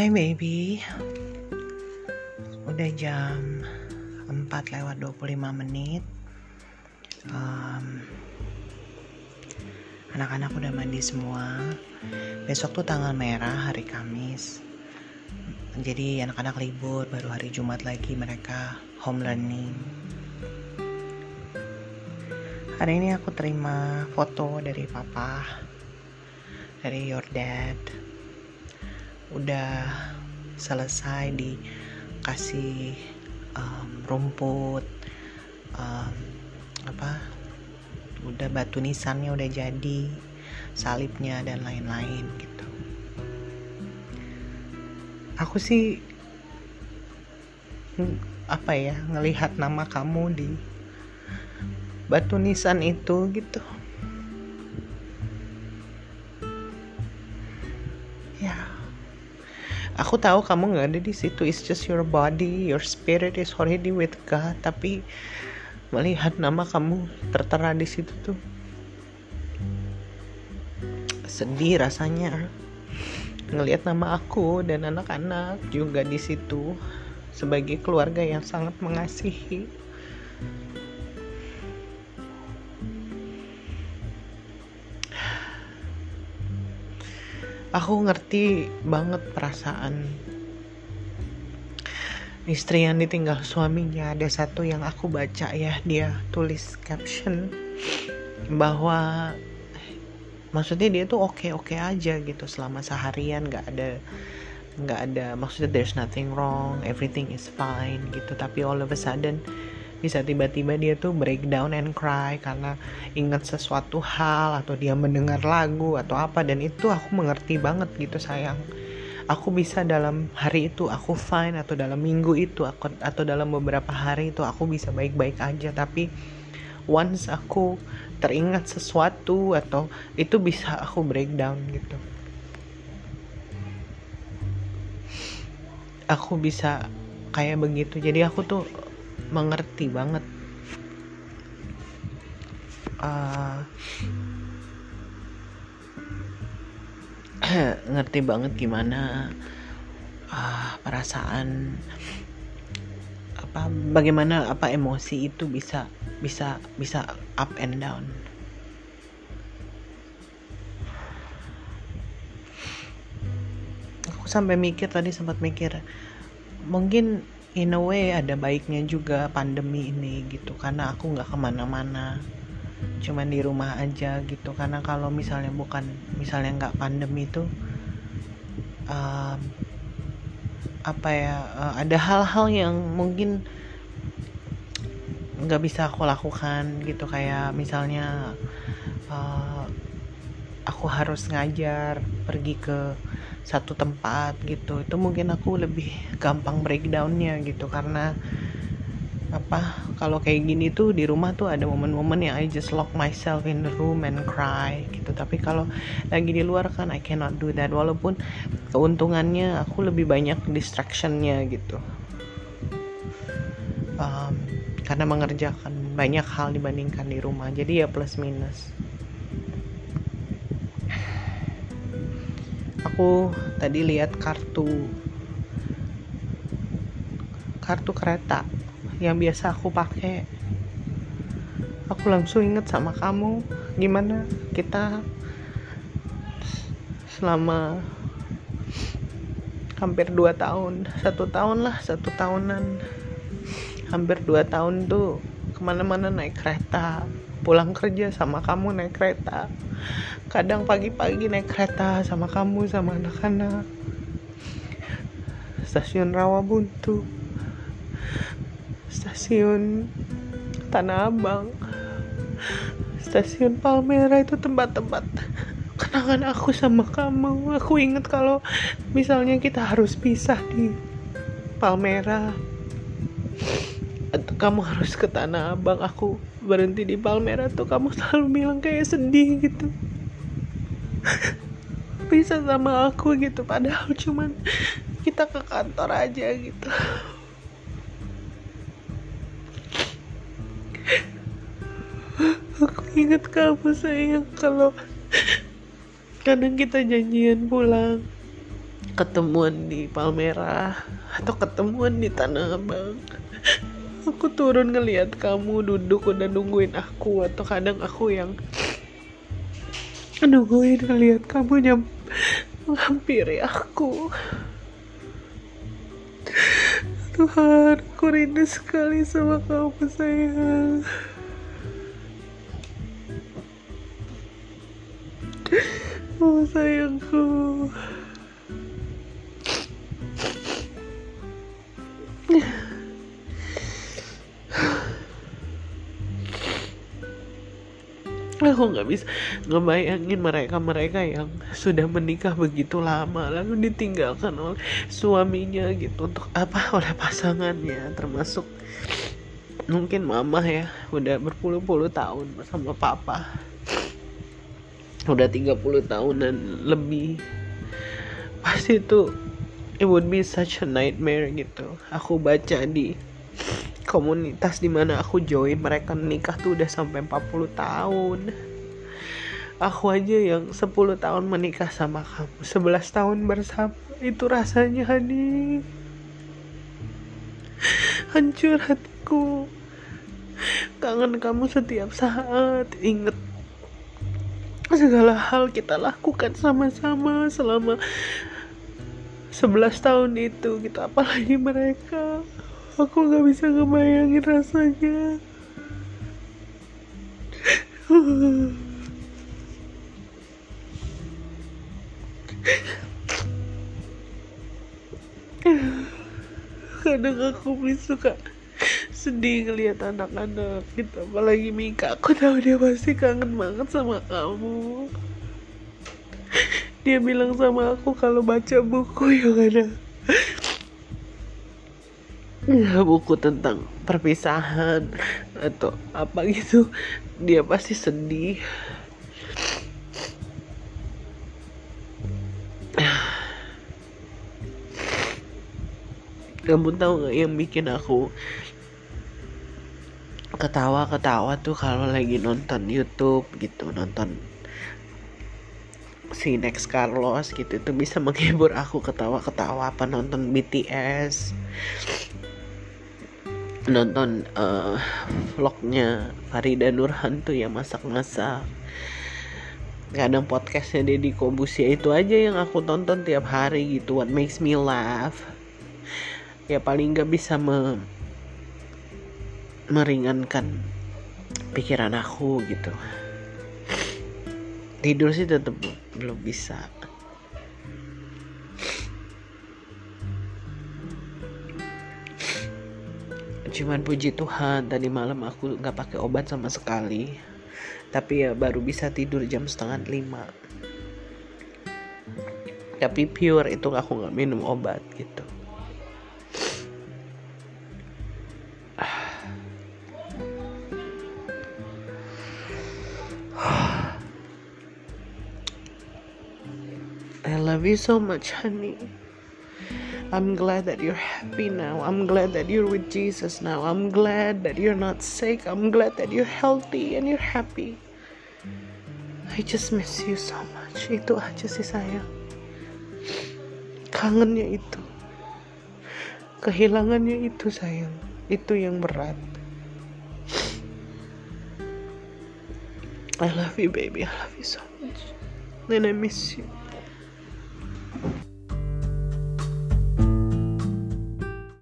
Hai baby. Udah jam 4 lewat 25 menit. Um, Anak-anak udah mandi semua. Besok tuh tanggal merah hari Kamis. Jadi anak-anak libur Baru hari Jumat lagi mereka home learning. Hari ini aku terima foto dari papa Dari your dad udah selesai dikasih um, rumput um, apa udah batu nisannya udah jadi salibnya dan lain-lain gitu. Aku sih apa ya ngelihat nama kamu di batu nisan itu gitu aku tahu kamu nggak ada di situ. It's just your body your spirit is already with God. Tapi melihat nama kamu tertera di situ tuh sedih rasanya. Ngelihat nama aku dan anak-anak juga di situ sebagai keluarga yang sangat mengasihi aku ngerti banget perasaan istri yang ditinggal suaminya. Ada satu yang aku baca ya dia tulis caption bahwa maksudnya dia tuh oke oke aja gitu selama seharian nggak ada nggak ada maksudnya there's nothing wrong everything is fine gitu. Tapi all of a sudden bisa tiba-tiba dia tuh breakdown and cry karena ingat sesuatu hal atau dia mendengar lagu atau apa. Dan itu aku mengerti banget gitu sayang. Aku bisa dalam hari itu aku fine atau dalam minggu itu aku atau dalam beberapa hari itu aku bisa baik-baik aja. Tapi once aku teringat sesuatu atau itu bisa aku breakdown gitu. Aku bisa kayak begitu. Jadi aku tuh mengerti banget. Uh, ngerti banget gimana uh, perasaan apa bagaimana apa emosi itu bisa bisa bisa up and down. Aku sampai mikir tadi sempat mikir mungkin in a way ada baiknya juga pandemi ini gitu karena aku nggak ke mana-mana cuman di rumah aja gitu. Karena kalau misalnya bukan misalnya nggak pandemi itu um, apa ya uh, ada hal-hal yang mungkin nggak bisa aku lakukan gitu. Kayak misalnya uh, aku harus ngajar pergi ke satu tempat gitu. Itu mungkin aku lebih gampang breakdownnya gitu karena apa kalau kayak gini tuh di rumah tuh ada momen-momen yang I just lock myself in the room and cry gitu. Tapi kalau lagi di luar kan I cannot do that. Walaupun keuntungannya aku lebih banyak distractionnya gitu. Um, karena mengerjakan banyak hal dibandingkan di rumah. Jadi ya plus minus aku tadi lihat kartu kartu kereta yang biasa aku pakai. Aku langsung inget sama kamu gimana kita selama hampir dua tahun satu tahun lah satu tahunan. Hampir dua tahun tuh ke mana-mana naik kereta pulang kerja sama kamu naik kereta. Kadang pagi-pagi naik kereta sama kamu sama anak-anak. Stasiun Rawabuntu. Stasiun Tanah Abang. Stasiun Palmera itu tempat-tempat kenangan aku sama kamu. Aku inget kalau misalnya kita harus pisah di Palmera kamu harus ke Tanah Abang aku berhenti di Palmera tuh kamu selalu bilang kayak sedih gitu. Bisa sama aku gitu padahal cuman kita ke kantor aja gitu. Aku ingat kamu sayang kalau kadang kita janjian pulang ketemuan di Palmerah atau ketemuan di Tanah Abang aku turun ngeliat kamu duduk udah nungguin aku atau kadang aku yang nungguin ngeliat kamu nyam menghampiri aku. Tuhan aku rindu sekali sama kamu sayang. Oh sayangku aku nggak bisa ngebayangin mereka-mereka yang sudah menikah begitu lama lalu ditinggalkan oleh suaminya gitu untuk apa? Oleh pasangannya termasuk mungkin mama ya udah berpuluh-puluh tahun bersama papa. Udah 30 tahunan lebih. Pasti itu it would be such a nightmare gitu. Aku baca di komunitas di mana aku join mereka nikah tuh udah sampai 40 tahun. Aku aja yang 10 tahun menikah sama kamu 11 tahun bersama. Itu rasanya Hani hancur hatiku. Kangen kamu setiap saat inget segala hal kita lakukan sama-sama selama 11 tahun itu kita gitu. apalagi mereka aku gak bisa ngebayangin rasanya. Kadang aku suka sedih ngeliat anak-anak gitu apalagi Mika. Aku tahu dia pasti kangen banget sama kamu. Dia bilang sama aku kalau baca buku yang ada ya, buku tentang perpisahan atau apa gitu. Dia pasti sedih. Kamu tahu nggak yang bikin aku ketawa-ketawa tuh kalau lagi nonton YouTube gitu nonton si Next Carlos gitu itu bisa menghibur aku ketawa-ketawa apa nonton BTS nonton uh, vlognya Farida Nurhan tuh ya masak-masak. Kadang podcastnya Deddy Kobusia itu aja yang aku tonton tiap hari gitu what makes me laugh. Ya paling nggak bisa me meringankan pikiran aku gitu. Tidur sih tetap belum bisa cuman puji Tuhan tadi malam aku nggak pakai obat sama sekali. Tapi ya baru bisa tidur jam setengah lima. Tapi pure itu aku nggak minum obat gitu. I love you so much honey I'm glad that you're happy now. I'm glad that you're with Jesus now. I'm glad that you're not sick. I'm glad that you're healthy and you're happy. I just miss you so much. Itu aja sih sayang. Kangennya itu. Kehilangannya itu sayang. Itu yang berat. I love you baby. I love you so much. And I miss you.